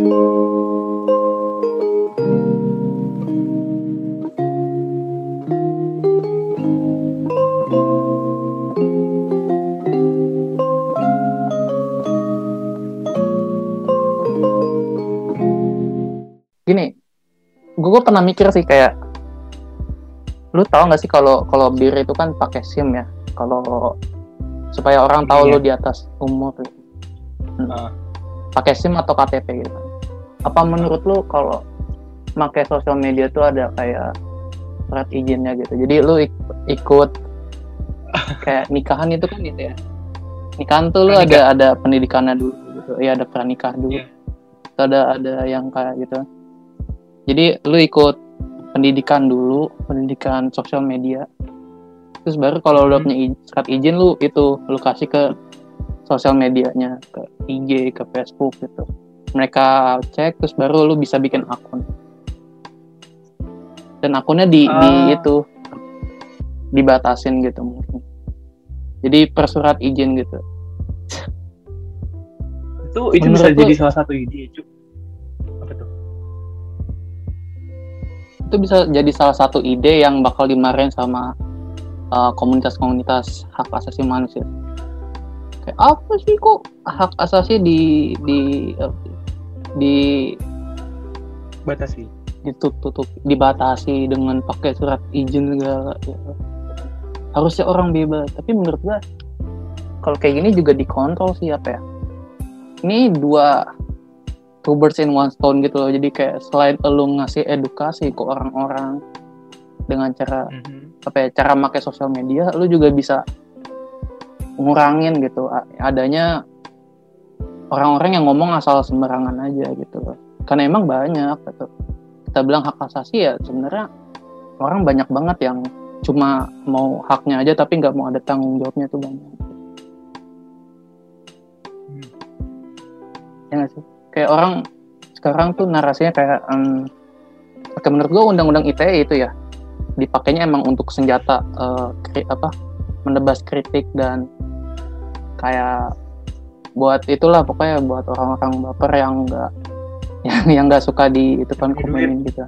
gini gue pernah mikir sih kayak lu tau gak sih kalau kalau bir itu kan pakai sim ya kalau supaya orang tahu Iya. lu di atas umur gitu. Hmm. Pakai sim atau KTP gitu apa menurut lu kalau pakai sosial media tuh ada kayak surat izinnya gitu? Jadi lu ik- ikut kayak nikahan itu kan gitu ya? Nikahan tuh lu ada ada pendidikannya dulu gitu. Ya ada pranikah dulu. Iya. Terus ada ada yang kayak gitu. Jadi lu ikut pendidikan dulu pendidikan sosial media. Terus baru kalau lu Hmm. punya surat izin lu itu lu kasih ke sosial medianya ke IG ke Facebook gitu mereka cek terus baru lu bisa bikin akun dan akunnya di, di Ah. itu dibatasin gitu mungkin jadi per surat izin gitu Itu itu bisa Menurut jadi salah satu ide, Cuk. Apa tuh? itu bisa jadi salah satu ide yang bakal dimarahin sama uh, komunitas-komunitas hak asasi manusia. Kayak apa sih kok hak asasi di di di Batasi. ditutup dibatasi dengan pakai surat izin segala ya. harusnya orang bebas tapi menurut gua kalau kayak gini juga dikontrol sih apa ya ini dua two birds in one stone gitu loh jadi kayak selain lu ngasih edukasi ke orang-orang dengan cara Mhm. apa ya cara pakai sosial media lu juga bisa ngurangin gitu adanya orang-orang yang ngomong asal sembarangan aja gitu loh. karena emang banyak gitu. Kita bilang hak asasi ya sebenarnya orang banyak banget yang cuma mau haknya aja tapi nggak mau ada tanggung jawabnya tuh banyak. Ya nggak sih? Kayak orang sekarang tuh narasinya kayak em, oke menurut gua undang-undang ITE itu ya dipakainya emang untuk senjata kri- apa menebas kritik dan kayak buat itulah pokoknya buat orang-orang baper yang enggak yang yang nggak suka di itu kan komenin gitu.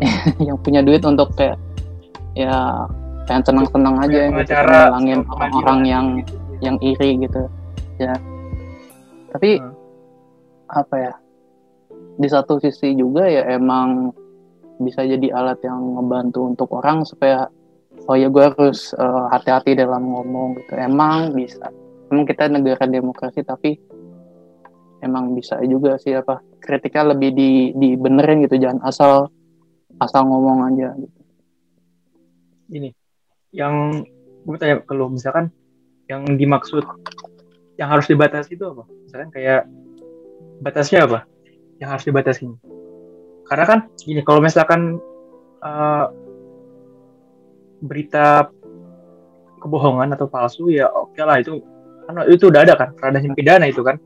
Yang punya duit untuk kayak ya pengen senang-senang aja Kayak gitu orang-orang yang gitu. yang iri gitu ya. Tapi Hmm. apa ya di satu sisi juga ya emang bisa jadi alat yang ngebantu untuk orang supaya oh ya gue harus eh, hati-hati dalam ngomong gitu. Emang bisa emang kita negara demokrasi tapi emang bisa juga sih apa kritiknya lebih di dibenerin gitu. Jangan asal asal ngomong aja gitu. ini yang gue tanya ke lo misalkan yang dimaksud yang harus dibatasi itu apa? Misalkan kayak batasnya apa? Yang harus dibatasi karena kan gini kalau misalkan eh, berita kebohongan atau palsu ya oke lah itu kan itu udah ada kan radahnya pidana itu kan.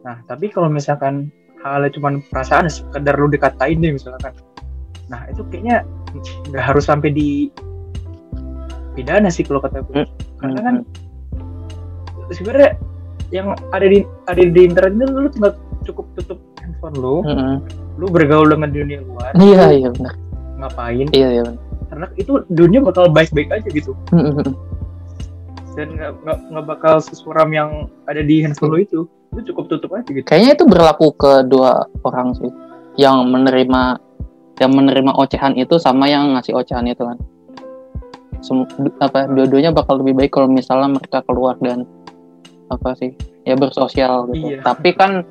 Nah tapi kalau misalkan halnya cuma perasaan sekedar lu dikatain deh misalkan. Nah itu kayaknya nggak harus sampai di pidana sih kalau kata gue karena kan sebenarnya yang ada di ada di internet itu lu tinggal cukup tutup handphone lu lu bergaul dengan dunia luar iya iya benar. ngapain? Iya iya benar. Karena itu dunia bakal baik-baik aja gitu. Dan nggak bakal sesuram yang ada di handphone lu itu lu cukup tutup aja gitu Kayaknya itu berlaku ke dua orang sih, yang menerima yang menerima ocehan itu sama yang ngasih ocehan itu kan. Sem- apa dua-duanya bakal lebih baik kalau misalnya mereka keluar dan apa sih ya bersosial gitu. Iya. Tapi kan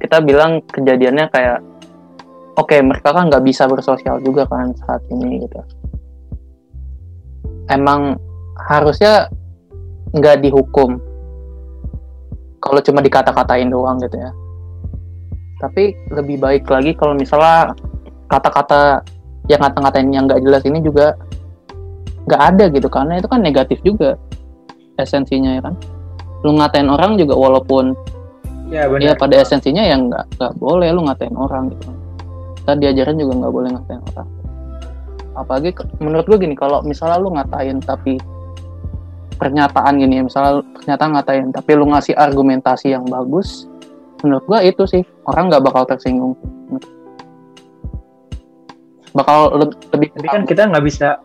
kita bilang kejadiannya kayak oke mereka kan nggak bisa bersosial juga kan saat ini gitu. Emang harusnya nggak dihukum kalau cuma dikata-katain doang gitu ya. Tapi lebih baik lagi kalau misalnya kata-kata yang ngata-ngatain yang nggak jelas ini juga nggak ada gitu karena itu kan negatif juga esensinya ya kan. Lu ngatain orang juga walaupun ya ya benar pada esensinya yang nggak nggak boleh lu ngatain orang gitu kan. Kita diajarin juga nggak boleh ngatain orang. Apalagi menurut gue gini kalau misalnya lu ngatain tapi pernyataan gini ya misalnya pernyataan ngatain tapi lu ngasih argumentasi yang bagus menurut gua itu sih orang nggak bakal tersinggung. Bakal le- lebih tapi kan kita nggak bisa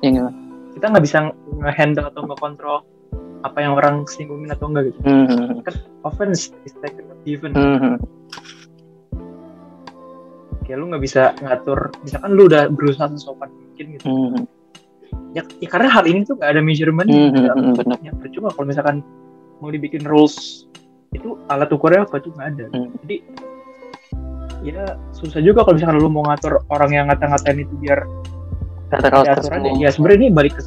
ya, gimana? kita nggak bisa nge-handle atau nge-control apa yang orang singgungin atau enggak gitu. Hmm, offense is taken not given. Hmm, kayak lu nggak bisa ngatur misalkan lu udah berusaha sesopan mungkin gitu. Hmm, ya, ya karena hal ini tuh nggak ada measurement hmm, hmm, hmm, bener. ya percuma kalau misalkan mau dibikin rules itu alat ukurnya apa tuh nggak ada. Hmm. jadi ya susah juga kalau misalkan lu mau ngatur orang yang ngata-ngatain itu biar Kata aturannya. ya sebenarnya ini balik ke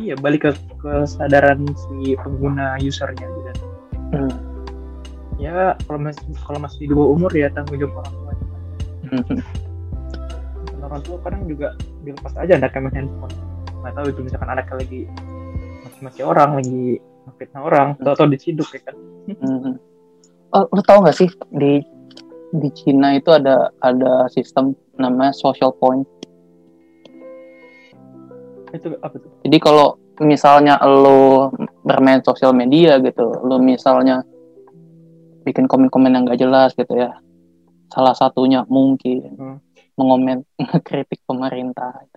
iya balik ke kesadaran si pengguna usernya gitu dan Hmm, ya kalau masih kalau masih di bawah umur ya tanggung jawab orang tua. Hmm, hmm. Orang tua kadang juga dilepas aja anaknya main handphone nggak tahu itu misalkan anaknya lagi maki-maki orang lagi fitnah orang atau atau diciduk ya kan Hmm. Oh, lu tau gak sih di di Cina itu ada ada sistem namanya social point. itu apa tuh Jadi kalau misalnya lu bermain sosial media gitu, lu misalnya bikin komen-komen yang gak jelas gitu ya. Salah satunya mungkin Hmm. Mengomen kritik pemerintah.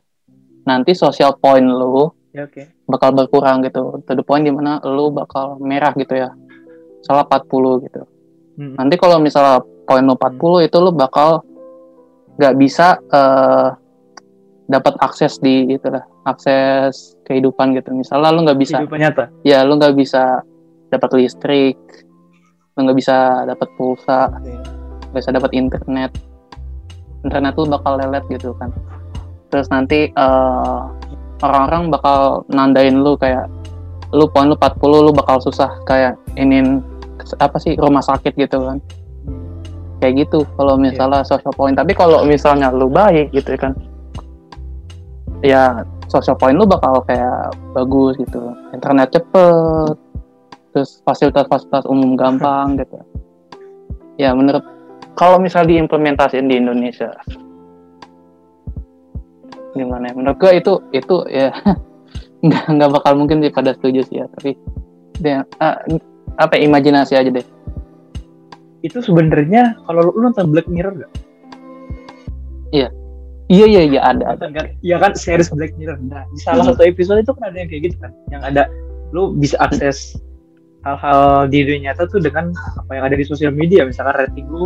Nanti social point lu ya oke bakal berkurang gitu. To the point di mana lu bakal merah gitu ya. Salah 40 gitu. Hmm. Nanti kalau misalnya poin lu 40 itu lu bakal nggak bisa eh, dapat akses di itu lah, akses kehidupan gitu. Misalnya lu nggak bisa, kehidupan nyata ya lu nggak bisa dapat listrik, lu nggak bisa dapat pulsa, nggak bisa dapat internet. Internet lu bakal lelet gitu kan. Terus nanti eh, orang-orang bakal nandain lu kayak lu poin lu 40 lu bakal susah kayak inin apa sih rumah sakit gitu kan. Kayak gitu kalau misalnya social point. Tapi kalau misalnya lu baik gitu kan ya social point lu bakal kayak bagus gitu. Internet cepet terus fasilitas-fasilitas umum gampang gitu. Ya menurut kalau misal diimplementasiin di Indonesia gimana ya menurut gue itu itu ya nggak nggak bakal mungkin sih pada setuju sih ya tapi ya, ah, apa ya, imajinasi aja deh itu sebenarnya kalau lu nonton Black Mirror gak? iya iya iya ada ada Nonton kan? Iya kan series Black Mirror. Nah, di salah Hmm. satu episode itu kan ada yang kayak gitu kan, yang ada lu bisa akses hal-hal di dunia nyata tuh dengan apa yang ada di sosial media. Misalkan rating lu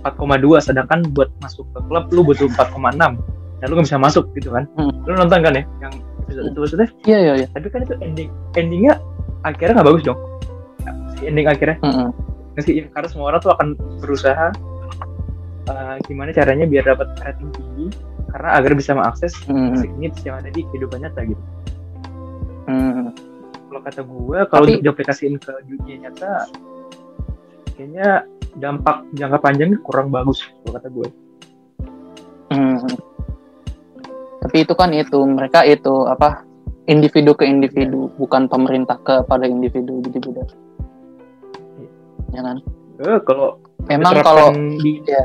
4,2 sedangkan buat masuk ke klub lu butuh 4,6. Dan lu gak bisa masuk gitu kan. Hmm. Lu nonton kan ya yang episode itu maksudnya? iya iya iya Tapi kan itu ending endingnya akhirnya nggak bagus dong. Si ending akhirnya Mm-mm. meski karena semua orang tuh akan berusaha uh, gimana caranya biar dapat rating tinggi karena agar bisa mengakses basic needs yang ada di kehidupan nyata gitu. Mm-mm. Kalau kata gue, kalau Tapi- diaplikasiin ke dunia nyata, kayaknya dampak jangka panjangnya kurang bagus kalau kata gue. Mm. tapi itu kan itu mereka itu apa individu ke individu bukan pemerintah kepada individu jadi beda ya kan Eh, kalau memang kalau di ya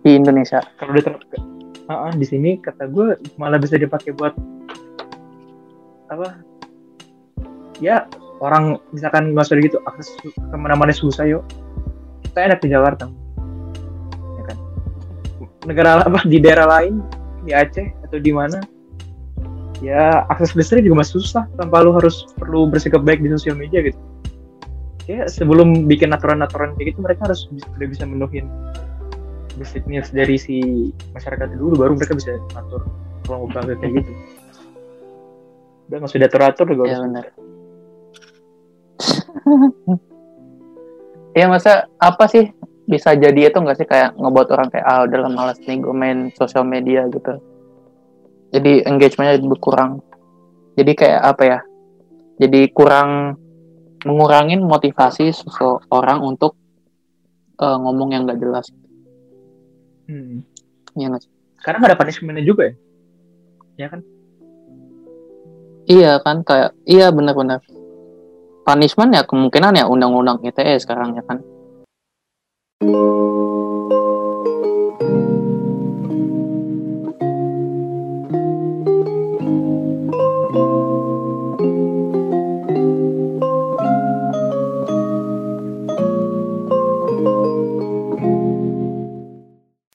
di Indonesia kalau diterapkan Ah, ah, di sini kata gue malah bisa dipakai buat apa? Ya orang misalkan nggak usah gitu akses ke mana-mana susah yuk. Kita enak di Jakarta, ya kan? Negara apa di daerah lain di Aceh atau di mana? Ya akses listrik juga masih susah tanpa lu harus perlu bersikap baik di sosial media gitu. Ya sebelum bikin aturan-aturan kayak gitu mereka harus bisa, udah bisa menuhin basic needs dari si masyarakat dulu baru mereka bisa atur kalau kayak gitu udah nggak sudah teratur juga ya benar ya masa apa sih bisa jadi itu nggak sih kayak ngebuat orang kayak ah udah malas nih gue main sosial media gitu. Jadi engagementnya berkurang. Jadi kayak apa ya jadi kurang mengurangin motivasi seseorang untuk eh, ngomong yang nggak jelas. Hmm. ya nggak sih? karena nggak ada punishmentnya juga ya? Ya kan? Iya kan kayak iya benar-benar punishment ya kemungkinan ya undang-undang ITE sekarang ya kan